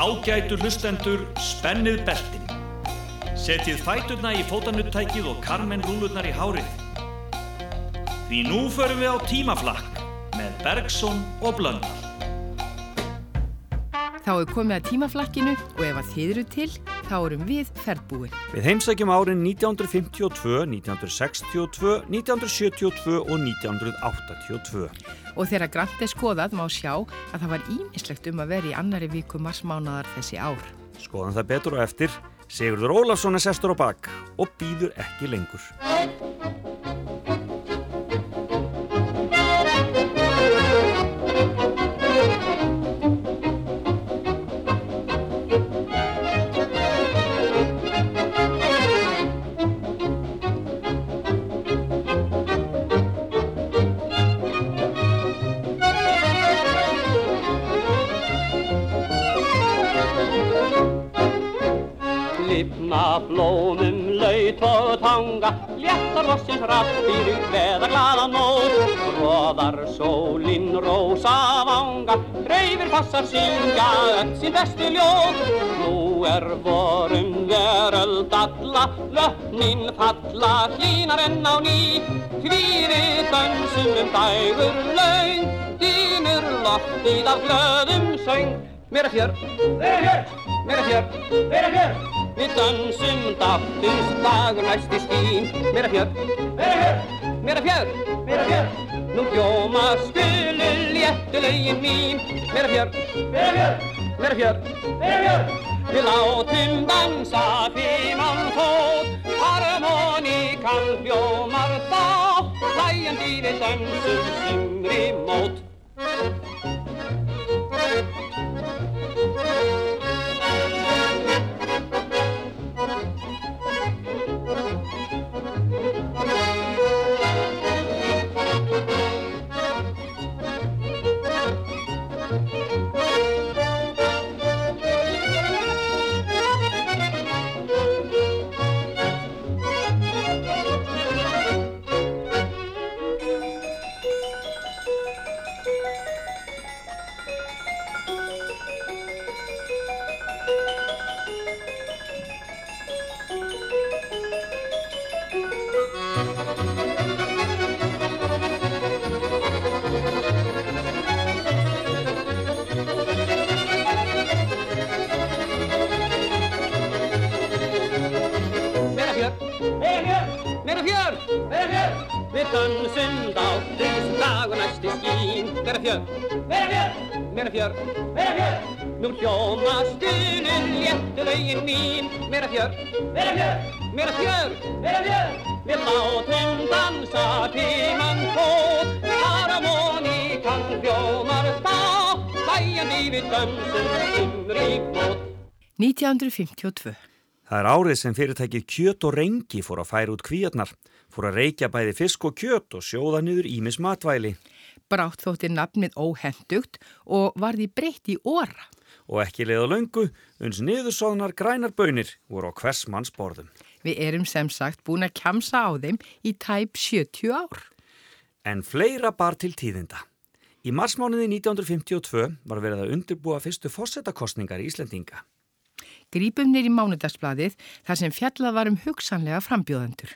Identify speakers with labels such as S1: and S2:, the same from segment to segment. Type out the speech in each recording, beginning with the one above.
S1: Ágætu hlustendur, spennið beltin. Setjið fæturna í fótanuttækið og karmen rúlurnar í hárið. Því nú förum við á tímaflakk með Bergson og Blöndal.
S2: Þá er komið að tímaflakkinu og ef að þið eru til, þá erum við ferðbúin.
S3: Við heimsækjum árin 1952, 1962, 1972 og 1982.
S2: Og þegar Grant er skoðað má sjá að það var ímislegt um að vera í annari viku marsmánaðar þessi ár.
S3: Skoðan það betur og eftir, Sigurður Ólafsson er sestur á bak og býður ekki lengur.
S4: Loksins rattir veða glaða nót Róðar sólinn rosa vanga Dreifir fossar syngja öll sín bestu ljóð. Nú er vorum veröld alla Löfnin falla hlínar enn á ný. Hvíri dansum um dægur laung Dýnur loftið af glöðum söng Er fjör, er fjör, mér er fjör Við dansum daftins dagur næst í skín er fjör, er fjör, mér er fjör Nú hljóma skulu léttu lögin mín er fjör, er fjör, mér er fjör Við látum dansa fíman fót Harmoníkan hljómar þá Hlæjandi við dansum sumri mót
S2: við dansum umri mót. 1952
S3: Það er árið sem fyrirtækið kjöt og rengi fór að færa út kvíarnar, fór að reykja bæði fisk og kjöt og sjóða niður ímis matvæli.
S2: Brátt þóttir nafnið óhendugt og varði breytt í óra.
S3: Og ekki leið á löngu, uns niðursóðnar grænar bönir voru á hvers manns borðum.
S2: Við erum sem sagt búin að kjamsa á þeim í tæp 70 ár.
S3: En fleira bar til tíðinda. Í marsmánuði 1952 var verið að undirbúa fyrstu fórsetakostningar í Íslendinga.
S2: Grípum nýri mánudagsbladið þar sem fjallað var um hugsanlega frambjóðendur.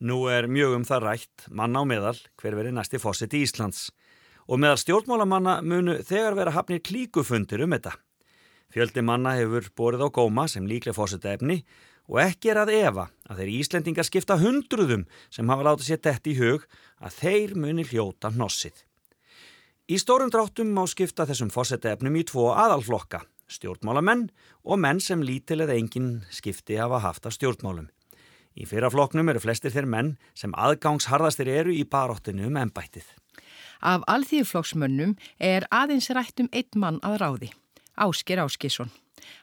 S3: Nú er mjög um það rætt, manna á meðal, hver verið næsti fórsett í Íslands. Og meðal stjórnmálamanna munu þegar vera hafnir klíkufundir um þetta. Fjöldi manna hefur borið á góma sem líklega fórsetta efni og ekki er að efa að þeir Íslendingar skipta hundruðum sem hafa látið sér dætt í hug að þeir muni hljóta hnossið. Í stórum dráttum má skipta þessum fósettefnum í tvo aðalflokka, stjórnmálamenn og menn sem lítil eða engin skipti hafa haft af stjórnmálum. Í fyrra floknum eru flestir þeir menn sem aðgangsharðastir eru í baróttinu um ennbættið.
S2: Af alþýðflokksmönnum er aðeins rættum einn mann að ráði, Ásker Áskisson.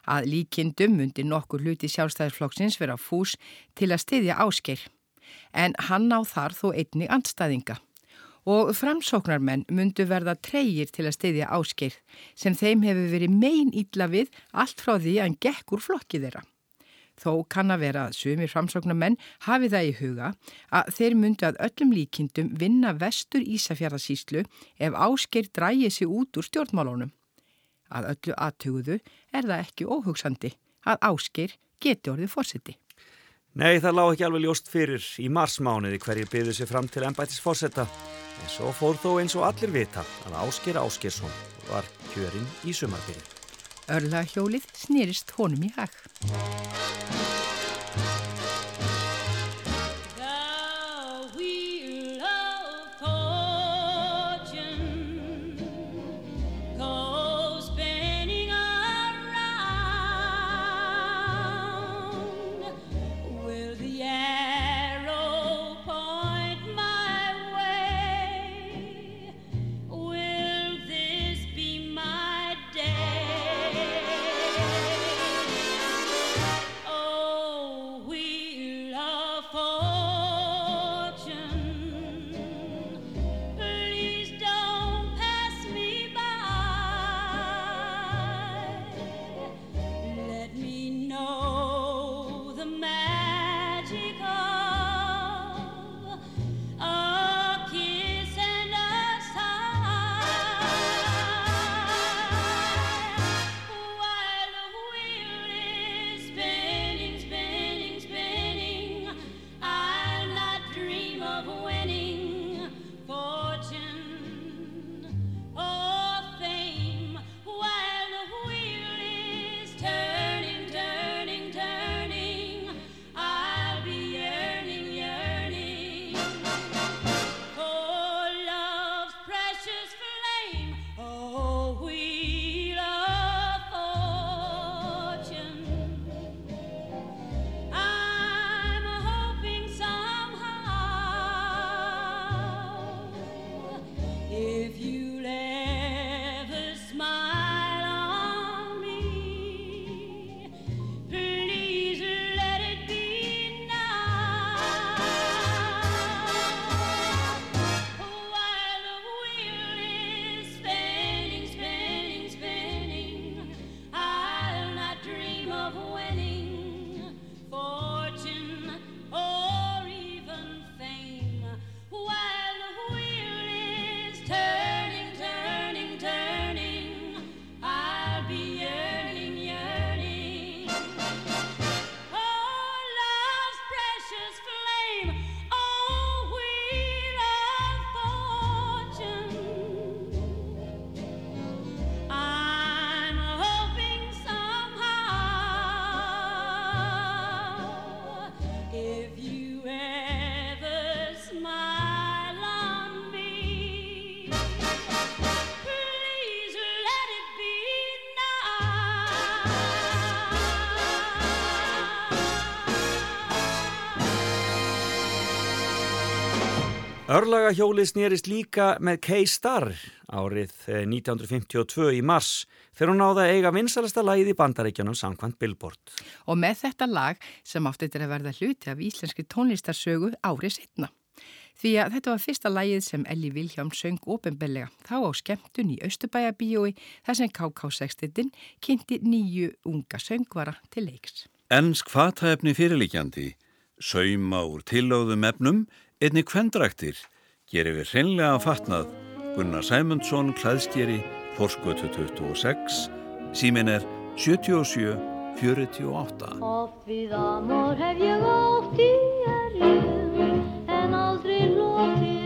S2: Að líkindum myndi nokkur hluti sjálfstæðisflokksins vera fús til að styðja Ásker, en hann á þar þó einni andstæðinga og framsóknarmenn myndu verða treyir til að steyðja áskeið sem þeim hefur verið megin ítla við allt frá því að hann gekk úr flokkið þeirra. Þó kann að vera að sumir framsóknarmenn hafi það í huga að þeir myndu að öllum líkindum vinna vestur Ísafjörðasíslu ef áskeið drægi sig út úr stjórnmálunum.
S5: Að öllu aðtuguðu er það ekki óhugsandi að áskir geti orðið fórseti.
S3: Nei, það lág ekki alveg ljóst fyrir í marsmániði hverju byggðu sér fram til ennbættis fórseta en svo fór þó eins og allir vita að Ásker Áskersson var kjörinn í sumarbyrju.
S5: Örla hjólið snýrist honum í hag.
S3: Örlagahjóli snýrist líka með K-Star árið 1952 eh, í mars þegar hún náða að eiga vinsalasta lagið í bandaríkjanum samkvæmt Billboard.
S5: Og með þetta lag sem átti þetta að verða hluti af íslenski tónlistarsögu árið setna. Því að þetta var fyrsta lagið sem Elli Vilhjálm söng ofinbellega þá á skemmtun í Östubæjabíói þar sem KK6-tittin kynnti nýju unga söngvara til leiks.
S6: Ennsk fatæfni fyrirlíkjandi, sauma úr tilóðum efnum Einni kvendraktir gerir við hreinlega að fatnað Gunnar Sæmundsson, klæðskeri, Þorskötu 26, símin er 77 48.
S7: Oft við amor hef ég átt í erjum en aldrei lótist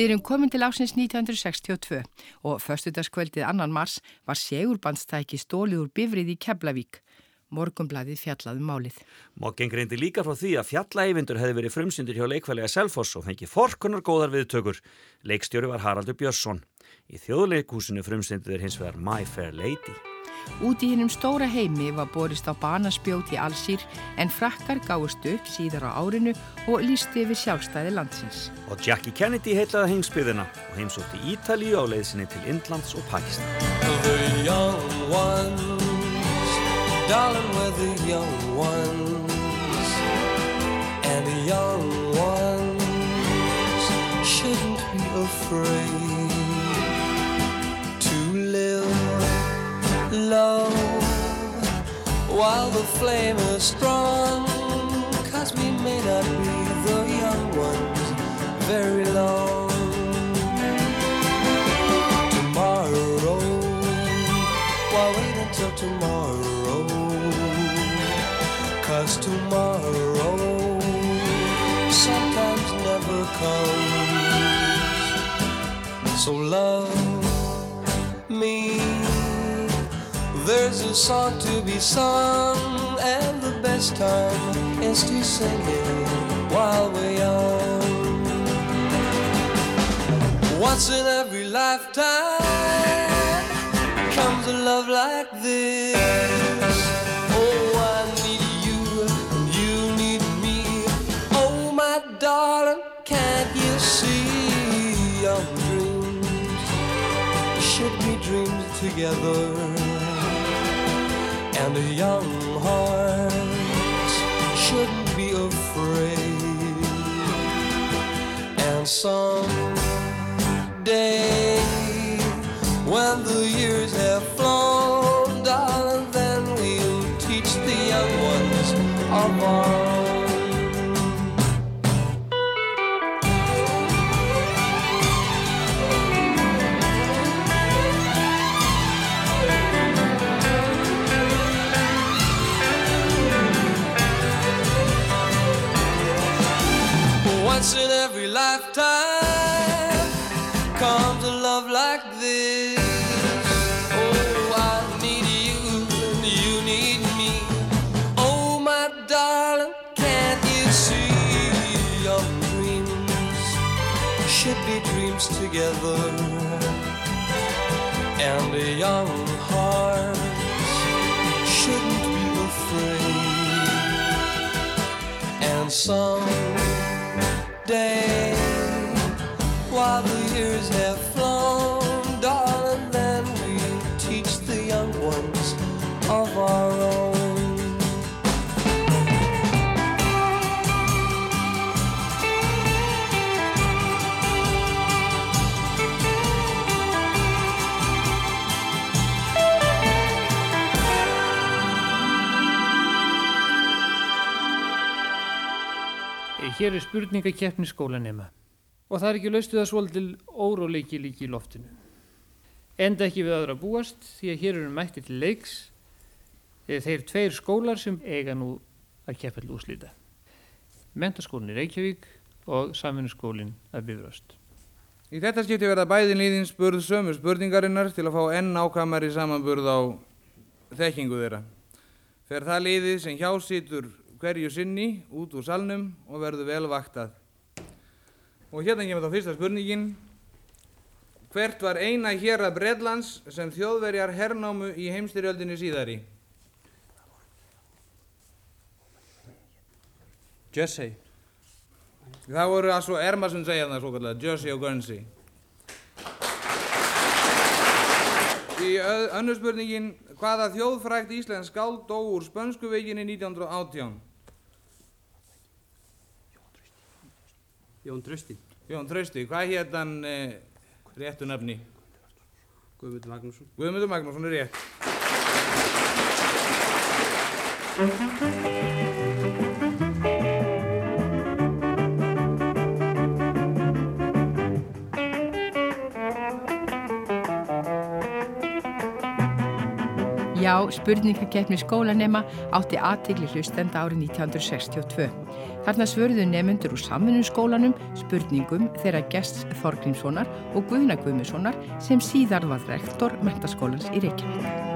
S7: Við
S2: erum komin til ásins 1962 og förstudagskvöldið annan mars var segurbandstæki stólið úr bifrið í Keflavík. Morgumbladið fjallaði málið.
S3: Mokking reyndi líka frá því að fjallaeyvindur hefði verið frumsyndir hjá leikfælega Selfoss og fengi forkunar góðar viðtökur. Leikstjóri var Haraldur Björnsson. Í þjóðleikúsinu frumsyndir hins vegar My Fair Lady.
S2: Úti í hinnum stóra heimi var borist á banaspjót í Allsýr en frakkar gáist upp síðar á árinu og lísti yfir sjálfstæði landsins.
S3: Og Jackie Kennedy heitlaði heimsbyðina og heimsótti Ítalíu á leiðsinni til Indlands og Pakistan.
S8: The young ones, darling, we're the young ones, and the young ones shouldn't be afraid low while the flame is strong. Cause we may not be the young ones very long. Tomorrow, why wait until tomorrow? Cause tomorrow sometimes never comes. So love There's a song to be sung, and the best time is to sing it while we're young. Once in every lifetime comes a love like this. Oh, I need you, you need me. Oh, my darling, can't you see our dreams should be dreams together? Young heart shouldn't be afraid. And someday, when the years have together? And a young heart shouldn't be afraid. And some
S9: Er spurningakeppni skólanema og það er ekki laustuð að svolítil óróleiki líki í loftinu. Enda ekki við aðra búast því að hér eru mætti til leiks eh, þeir tveir skólar sem eiga nú að keppa til úslita. Mentaskólinn í Reykjavík og samfunnsskólinn að Bifröst.
S10: Í þetta skipti verða bæði liðin spurð sömu spurningarinnar til að fá enn ákvæmari samanburð á þekkingu þeirra. Fer það liðið sem hjá situr hverju sinni út úr salnum og verður vel vaktað. Og hérna kemur þá fyrsta spurningin. Hvert var eina hér að Bredlands sem þjóðverjar hernámu í heimstyrjöldinni síðari?
S11: Jersey.
S10: Það voru að svo Ermarsson segja það svo kallega, Jersey og Guernsey. Í öð- önnur spurningin, hvaða þjóðfrækt íslensk skáld dó úr spönsku veikinni 1918?
S11: Jón Trausti.
S10: Jón Trausti, hvað hétt hann eh, réttu nafni?
S11: Guðmundur Magnússon.
S10: Guðmundur Magnússon er rétt.
S2: Já, spurningakeppni skólanema átti aðtegli hlustenda árið 1962. Þarna svörðu nefnundur úr samfunum skólanum spurningum þeirra gests Þorgrímssonar og Guðna Guðmussonar sem síðar var rektor mentaskólans í Reykjavík.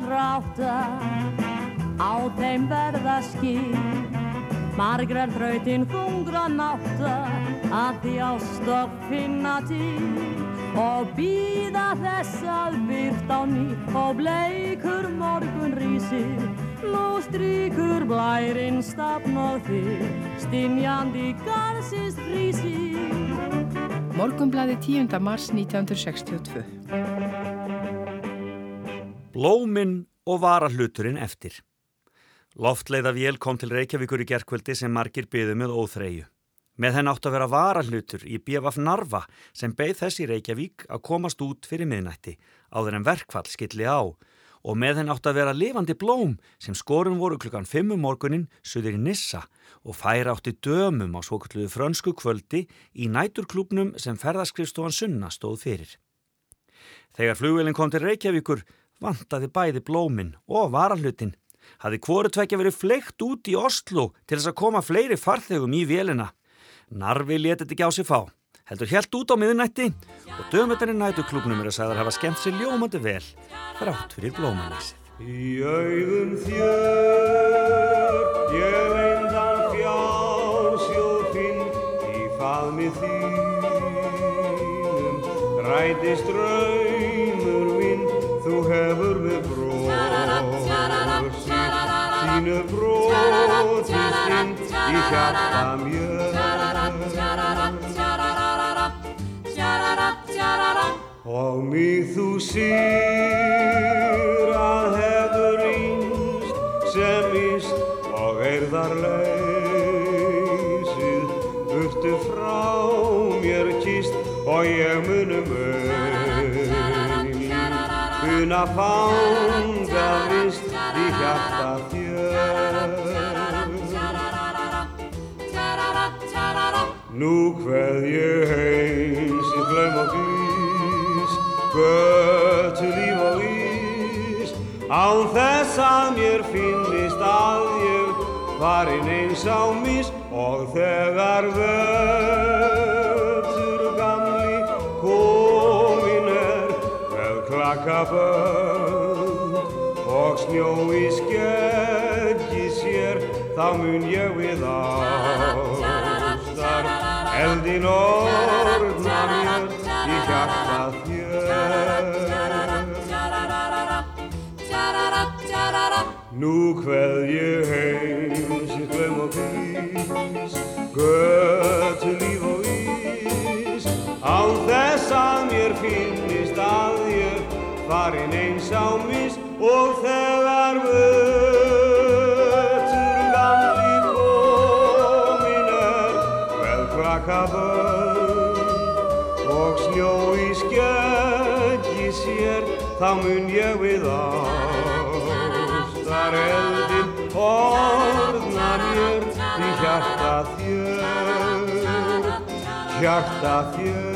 S5: Tráta, á þeim verða skil. Margrar þrautin þungra nátta, að því ástopp finna til. Og býða þess að byrt á ný, og bleikur morgun rísir. Nú stríkur blærinn stafn og þig, stinjandi garðsins frísir.
S2: Morgunblaði 10. mars 1962.
S3: Blóminn og varahluturinn eftir. Loftleiða vél kom til Reykjavíkur í gerkvöldi sem margir byðu með óþreyju. Með henn átt að vera varahlutur í BFF Narva sem beigð þess í Reykjavík að komast út fyrir miðnætti áður en verkfall skilli á og með henn átt að vera lifandi blóm sem skorum voru klukkan 5 um morgunin suður í Nissa og færa átti dömum á svokulluðu frönsku kvöldi í næturklúbnum sem ferðaskrifstofan Sunna stóð fyrir. Þegar flugvelin kom til Reykjavíkur vantaði bæði blómin og varahlutin. Hafði hvoru tvekja verið fleikt út í Oslo til þess að koma fleiri farþegum í vélina. Narvi letið ekki á sig fá. Heldur helt út á miðunætti og dömutinni nætuklúknum er að sagðar hafa skemmt sér ljómandi vel þrátt fyrir blómanleysi.
S12: Í auðum þjör, ég reyndan fjársjóð þinn, í faðmi þínum, rætist draumur sínu brosistinn í hjarta mér.
S13: og mig þú sýr að hefur ínst sem íst og eirðar leysið burtu frá mér kýst og ég munum auð una fanga vist í hjarta þér Nú hveð ég heins í glaum og glís, götu líf og ís, án þess að mér finnist að ég farin eins á mis og þegar vötur gamli komin er með klakkabönd og snjó í skeggi sér, þá mun ég við ástar eldin orðna mér í hjarta þér. Nú hveð ég heims í glöm og grís, götu líf og ís, án þess að mér finnist að ég farin eins á mis og þegar vötur krakabönd og snjó í skeggi sér þá mun ég við ástar eldin orðna mér í hjarta þér hjarta þér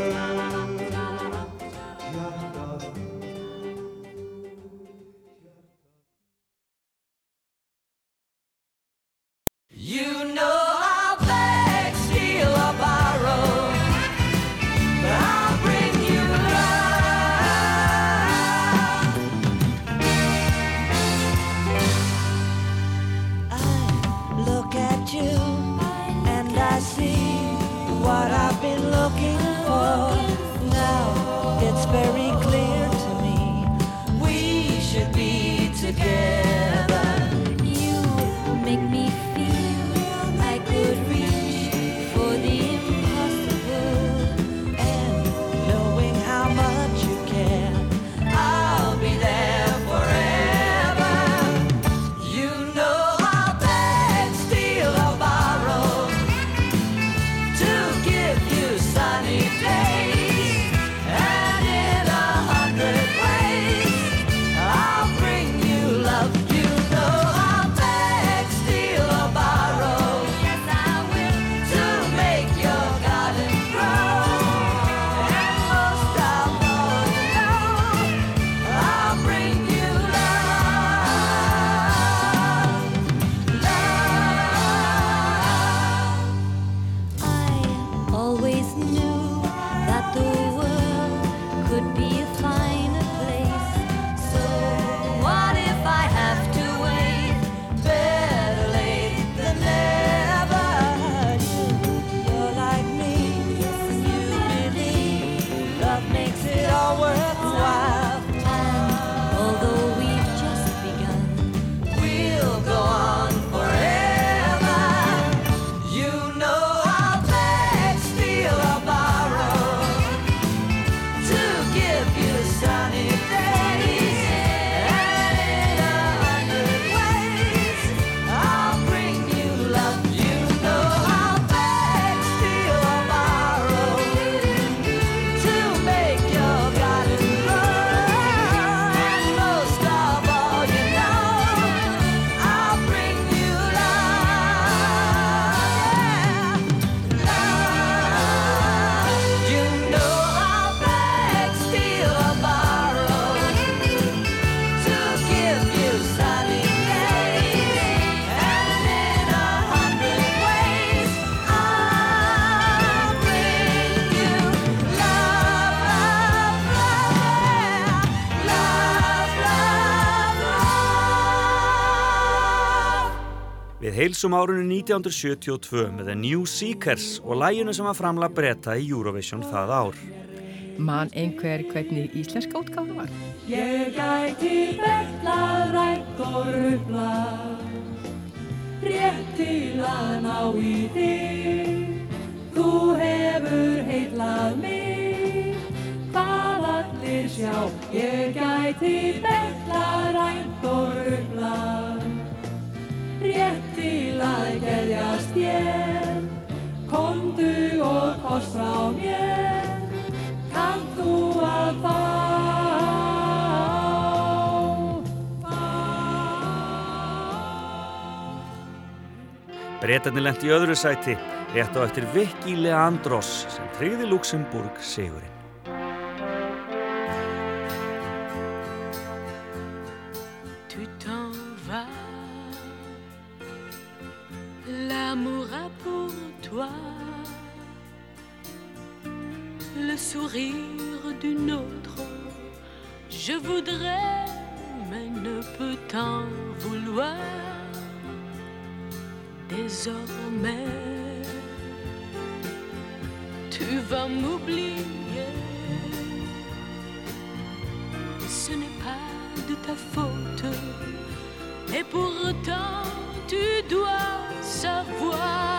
S3: heilsum árunni 1972 með The New Seekers og læginu sem var framla breyta í Eurovision það ár.
S2: Man einhver hvernig íslenska útgáfa var?
S5: Ég gæti berlað rætt og rublað Rétt til að ná í þig Þú hefur heitlað mig Hvað allir sjá, ég gæti betla rænt og ruglað. Rétt til að geðjast ég, komdu og kost frá mér, kann þú að fá.
S3: Bretarnir lendi í öðru sæti, rétt á eftir Vicky Leandros sem tryggði Luxemburg sigurinn.
S14: Le sourire d'une autre. Je voudrais, mais ne peux t'en vouloir. Désormais, tu vas m'oublier. Ce n'est pas de ta faute. Et pourtant, tu dois savoir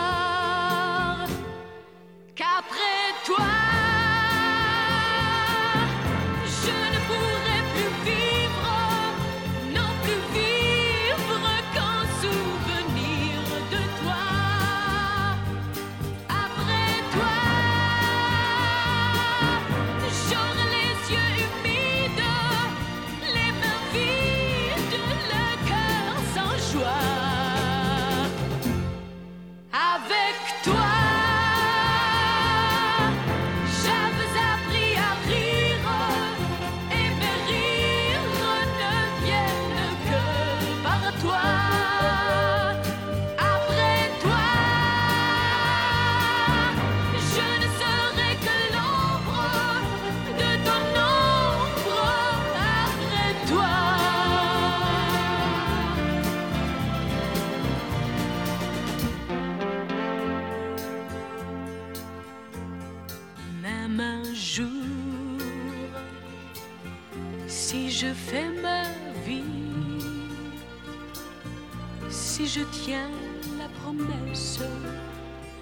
S14: si je tiens la promesse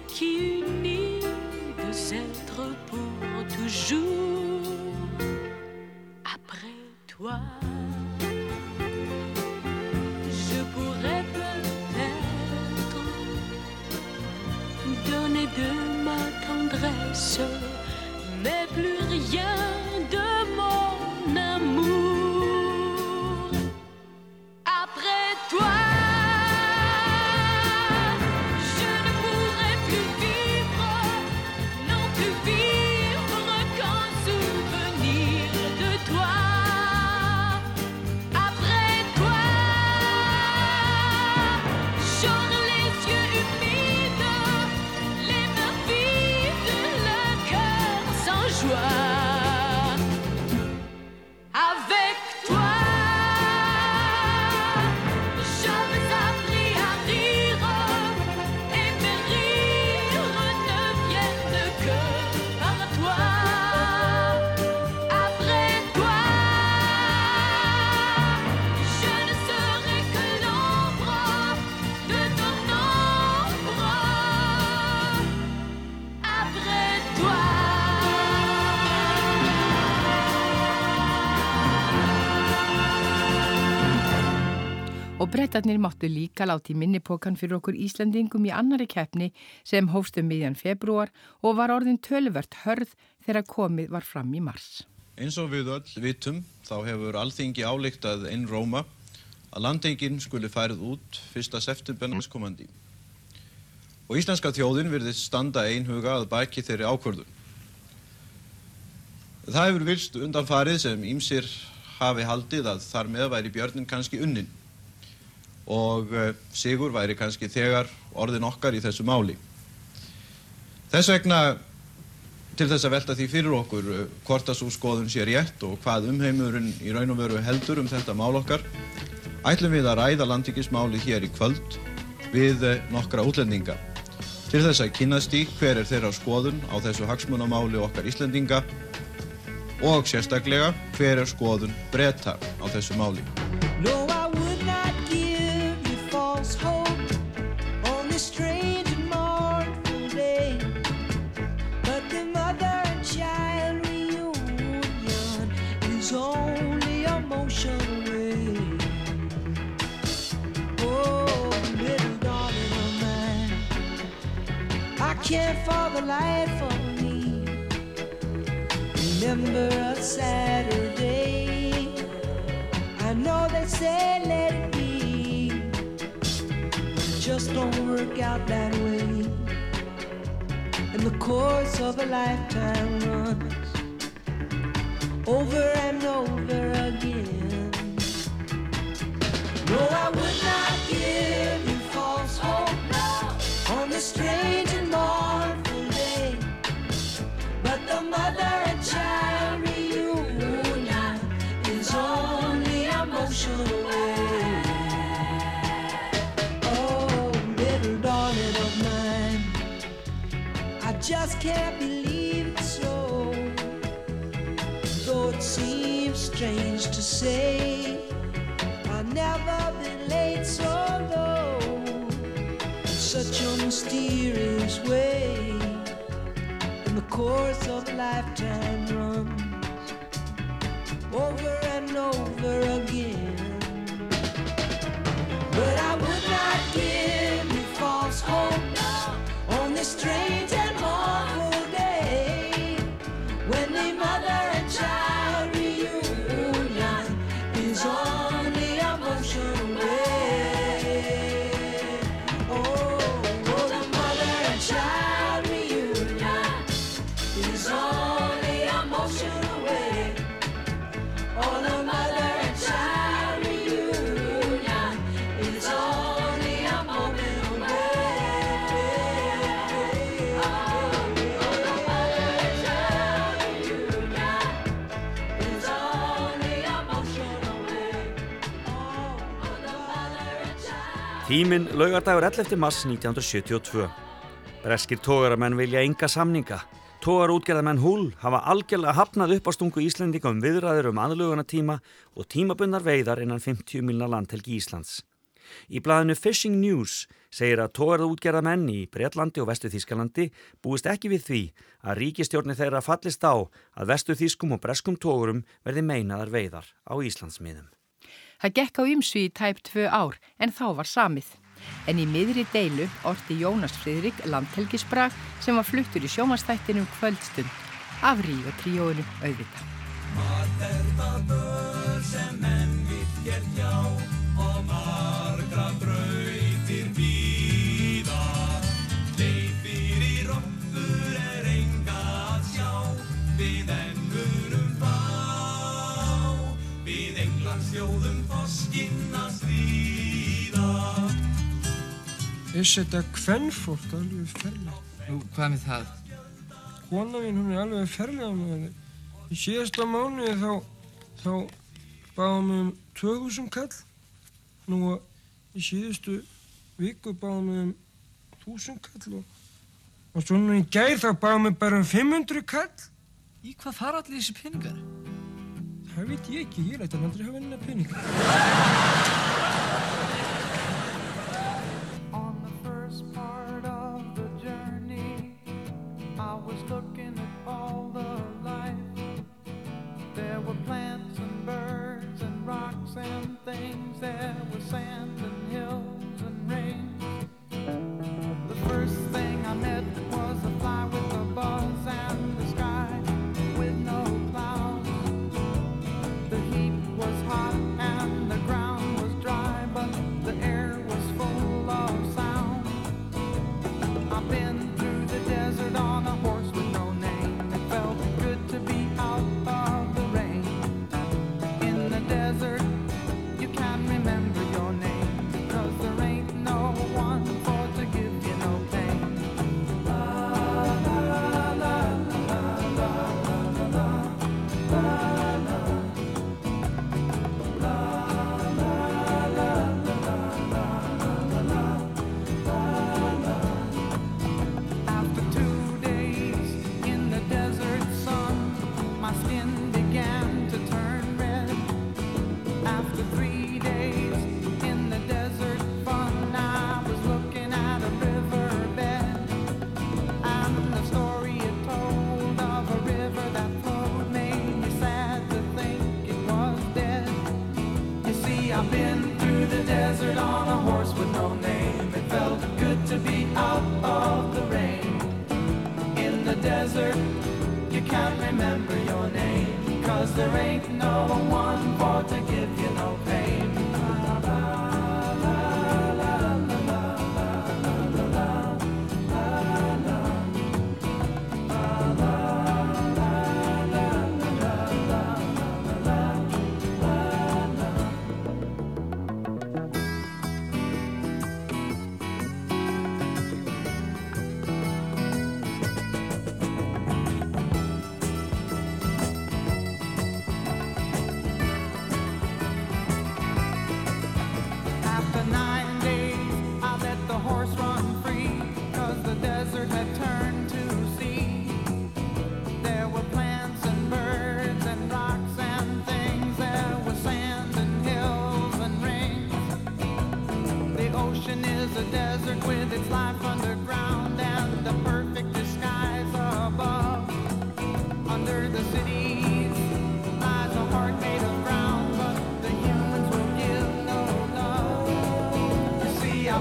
S14: qui unit deux êtres pour toujours, après toi, je pourrais peut-être donner de ma tendresse,
S2: Og brettarnir máttu líka láti minnipokan fyrir okkur Íslandingum í annari keppni sem hófstum miðjan februar og var orðin tölvert hörð þegar komið var fram í mars.
S15: Eins og við öll vitum þá hefur Alþingi álíktað einn Róma að landengin skuli færið út 1. september næstkomandi. Og íslenska þjóðin virðist standa einhuga að baki þeirri ákvörðun. Það hefur vilst undanfarið sem ímsir hafi haldið að þar með væri björnin kannski unnin og eh, sigur væri kannski þegar orðin okkar í þessu máli. Þess vegna til þess að velta því fyrir okkur eh, hvort að svo skoðun sé rétt og hvað umheimurinn í raun og veru heldur um þetta mál okkar, ætlum við að ræða landíkismáli hér í kvöld við eh, nokkra útlendinga. Til þess að kynast í hver er þeirra skoðun á þessu hagsmunamáli okkar Íslendinga og sérstaklega hver er skoðun breyta á þessu máli.
S13: Can't for the life of me remember a Saturday. I know they say let it be, it just don't work out that way. And the course of a lifetime runs over and over again. No, I would not give you false hope on this strange and mournful day. But the mother and child reunion is only a motion away. Oh, little darling of mine, I just can't believe it's so. Though it seems strange to say, I'll never be late course of lifetime runs over and over again. But I would not give you false hope
S3: Tíminn laugardagur 11. mars 1972. Breskir tógaramenn vilja enga samninga. Tógarútgerðamenn Hull hafa algjörlega hafnað uppástungu Íslendinga um viðræður um aðluganatíma og tímabundar veiðar innan 50 milna landhelgi Íslands. Í blaðinu Fishing News segir að tógarútgerðamenn í Breitlandi og Vestu Þískalandi búist ekki við því að ríkistjórni þeirra fallist á að Vestu Þískum og Breskum tógurum verði meinaðar veiðar á Íslandsmiðum.
S2: Það gekk á ymsu í tæp tvö ár en þá var samið. En í miðri deilu orti Jónas Friðrik landhelgisbrag sem var fluttur í sjómanstættinum kvöldstund af Ríu tríóinu auðvita.
S16: Þess þetta kvennfólk alveg ferlega.
S17: Nú, hvað með það?
S16: Kona mín, hún er alveg ferlega með henni. Í síðasta mánuði þá, þá báðum við um 2000 kall. Nú í síðustu viku báðum við um 1000 kall og, og svo nú í gær þá báðum við bara um 500 kall.
S17: Í hvað fara allir þessi peningar?
S16: Það veit ég ekki, ég læt hann aldrei hafa henni peningar.
S18: On There were sand and hills and rain.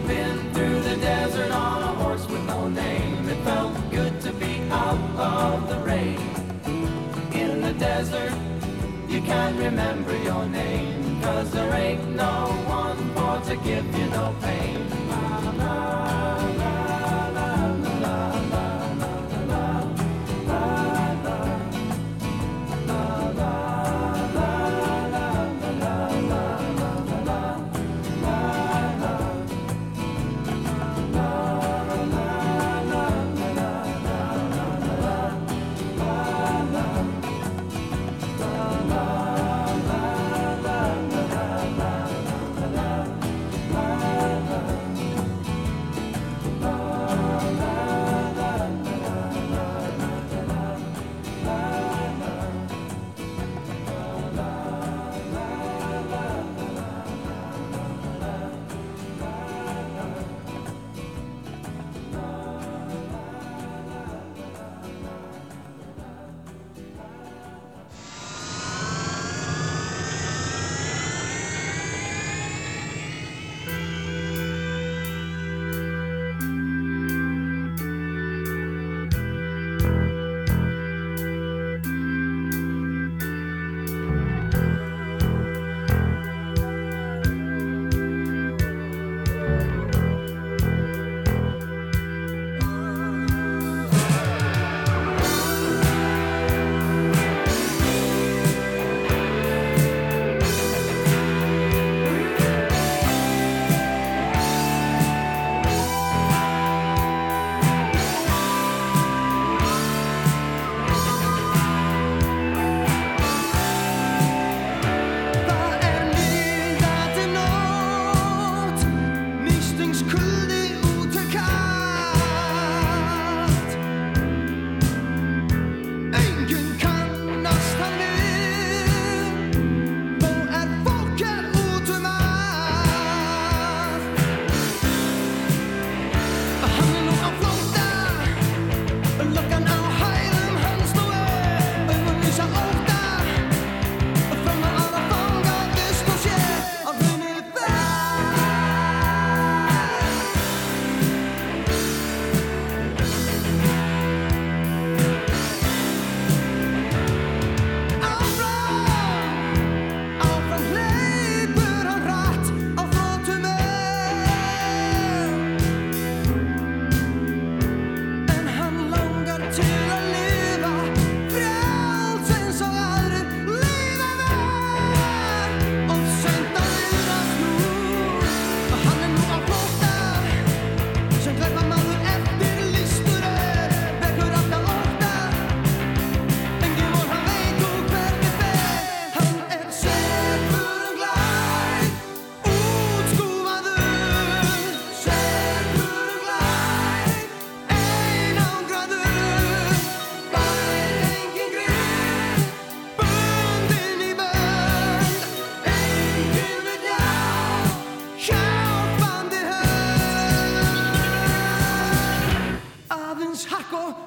S18: Been through the desert on a horse with no name. It felt good to be out of the rain. In the desert, you can't remember your name. Cause there ain't no one for to give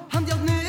S2: 한없는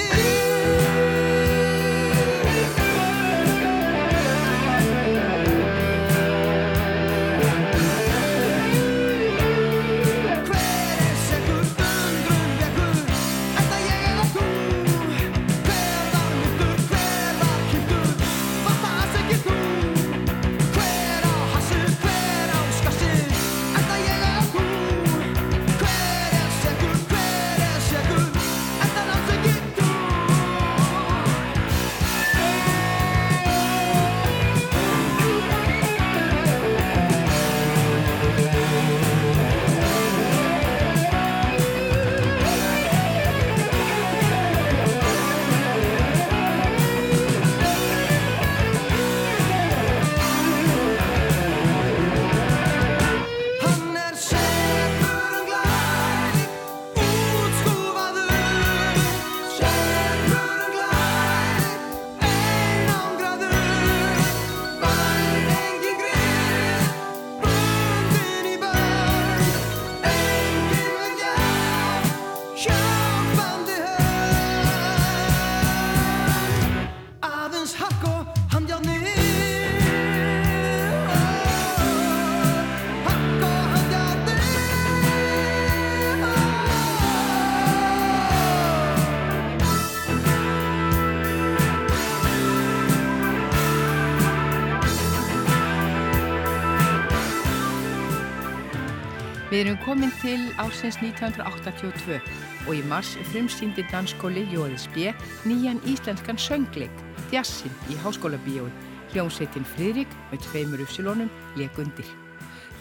S2: til ásins 1982 og í mars frumsýndi danskóli Jóðisbjö nýjan íslenskan söngleik, Djassin í háskólabíói. Hljómsveitin Friðrik með tveimur uppsilónum lekundir.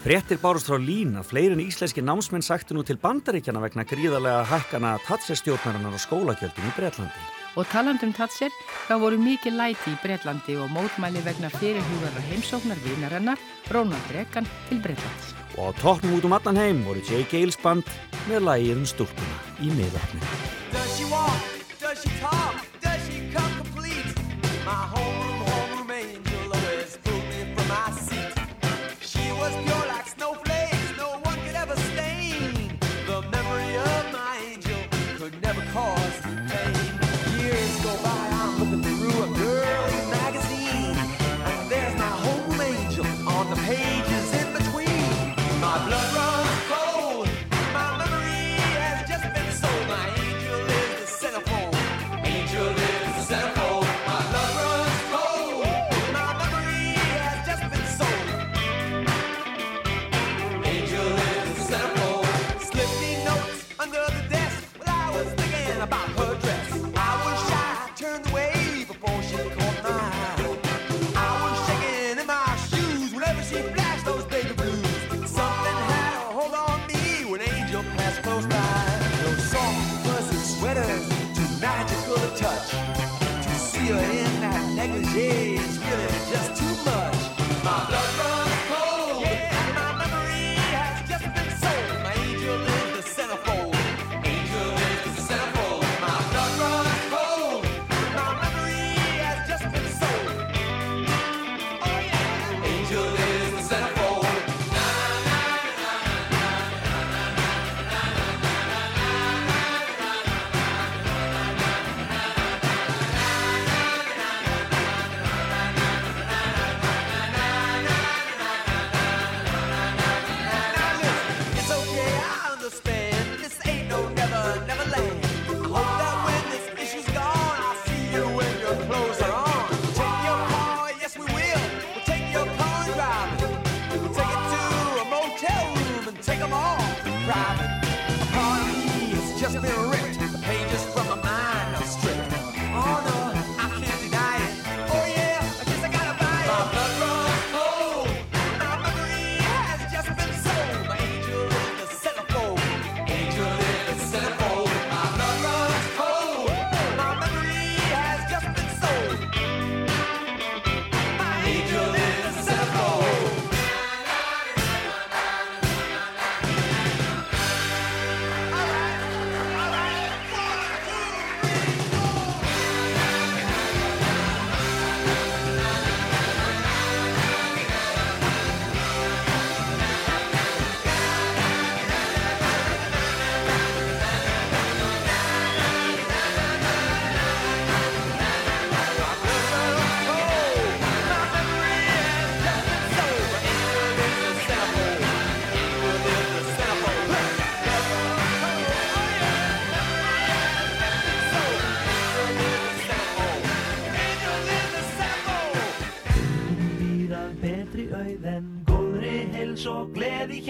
S3: Frettir bárust frá Lína, fleirin íslenski námsmenn sagtu nú til bandaríkjana vegna gríðarlega hækkana tatsestjórnarinnar og skólagjöldin í Breitlandi.
S2: Og talandum tatser, þá voru mikið læti í Breitlandi og mótmæli vegna fyrirhjúðar og heimsóknar vínarennar Rónald Rekan til Breitlands.
S3: Og á tóknum út um allan heim voru J. Gales band með lægið um stúrpuna í
S19: miðlefni.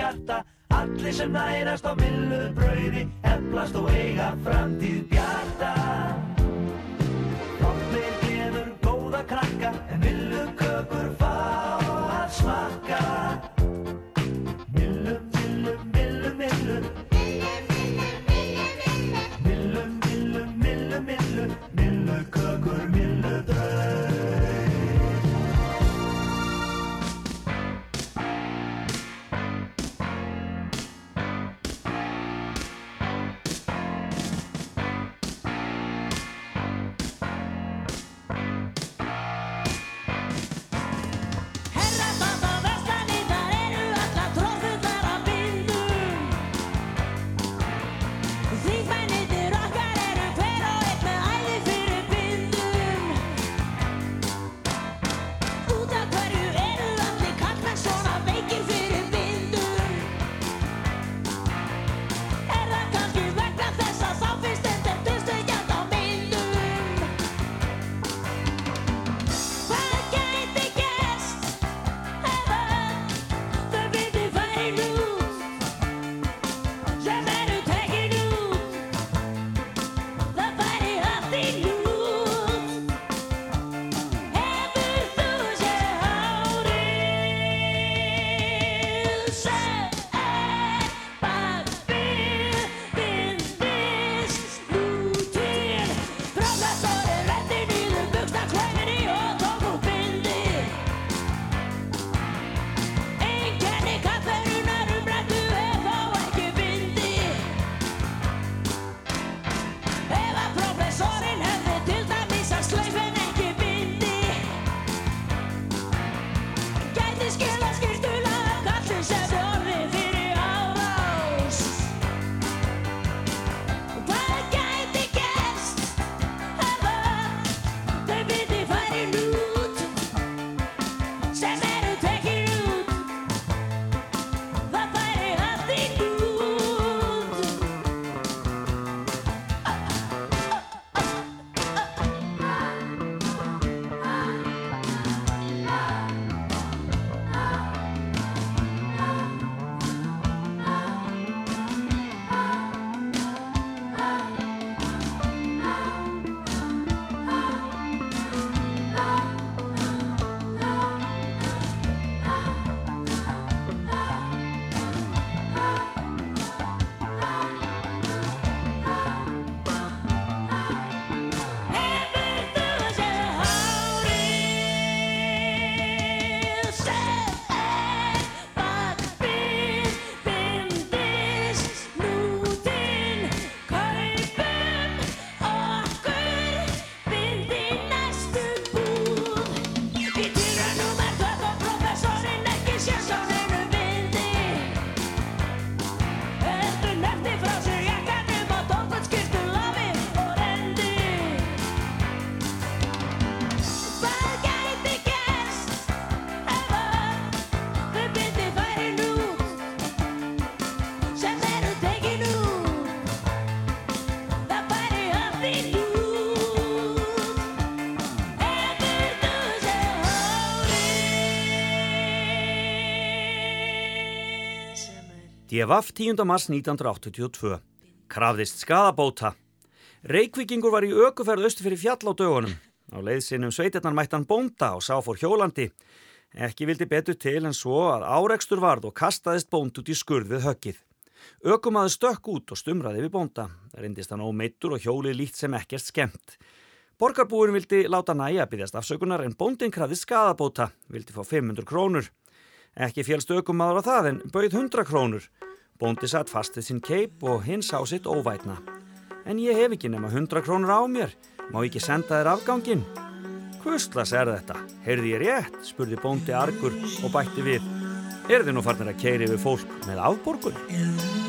S19: hjarta. Allir sem nærast á millu brauði Eflast og eiga framtíð bjarta. Lóttir gleður góða krakka En millu köpur fá að smakka
S3: DFF 10. mars 1982. Krafðist skadabóta. Reykvíkingur var í ökuferð östu fyrir fjall á dögunum. Á leiðsinnum sveitirnar mættan bónda og sá fór hjólandi. Ekki vildi betur til en svo að árekstur varð og kastaðist bónd út í skurðið höggið. Ökumaður stökk út og stumraði við bónda. Það reyndist hann ómeittur og hjólið líkt sem ekkert skemmt. Borgarbúin vildi láta næja að byggjast afsökunar en bóndin krafðist skadabóta, vildi fá 500 krónur. Ekki félst ökumaður á það en bauð 100 krónur. Bóndi satt fast við sinn keip og hinn sá sitt óvætna. En ég hef ekki nema 100 krónur á mér. Má ekki senda þér afgangin? Hvustlas er þetta? Heyrði ég rétt? spurði bóndi argur og bætti við. Er þið nú farnir að keiri við fólk með afborgun?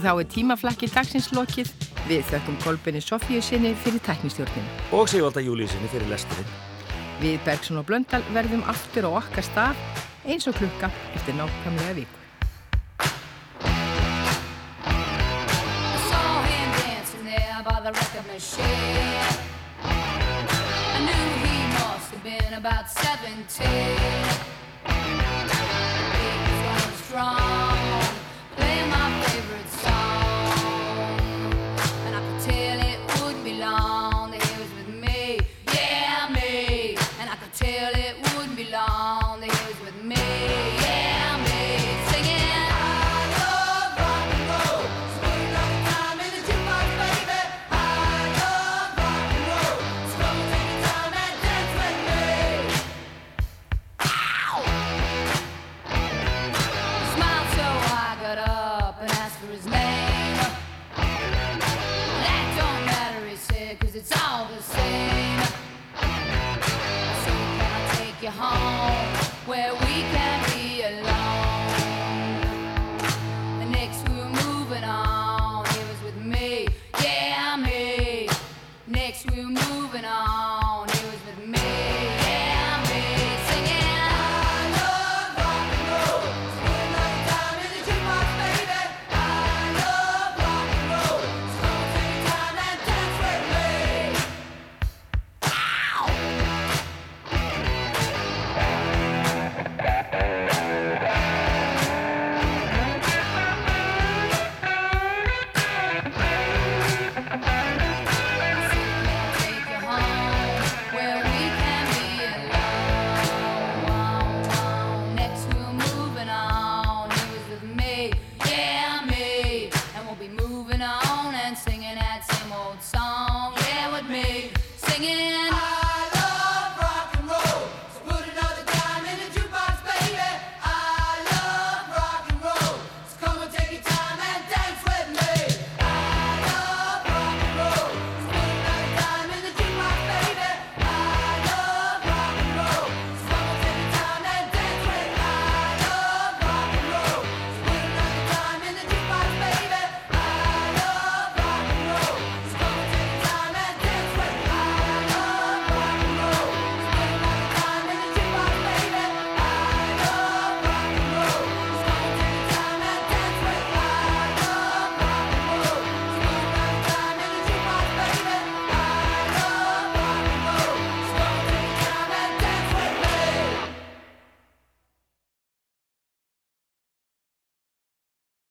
S20: Og þá er tímaflakki dagsins lokið. Við þökkum Kolbjörni Sofíu sinni fyrir tæknistjórnina.
S3: Og Sigvalda Júlíu sinni fyrir lesturinn.
S20: Við Bergson og Blöndal verðum aftur á okkar stað eins og klukka eftir nákvæmlega viku.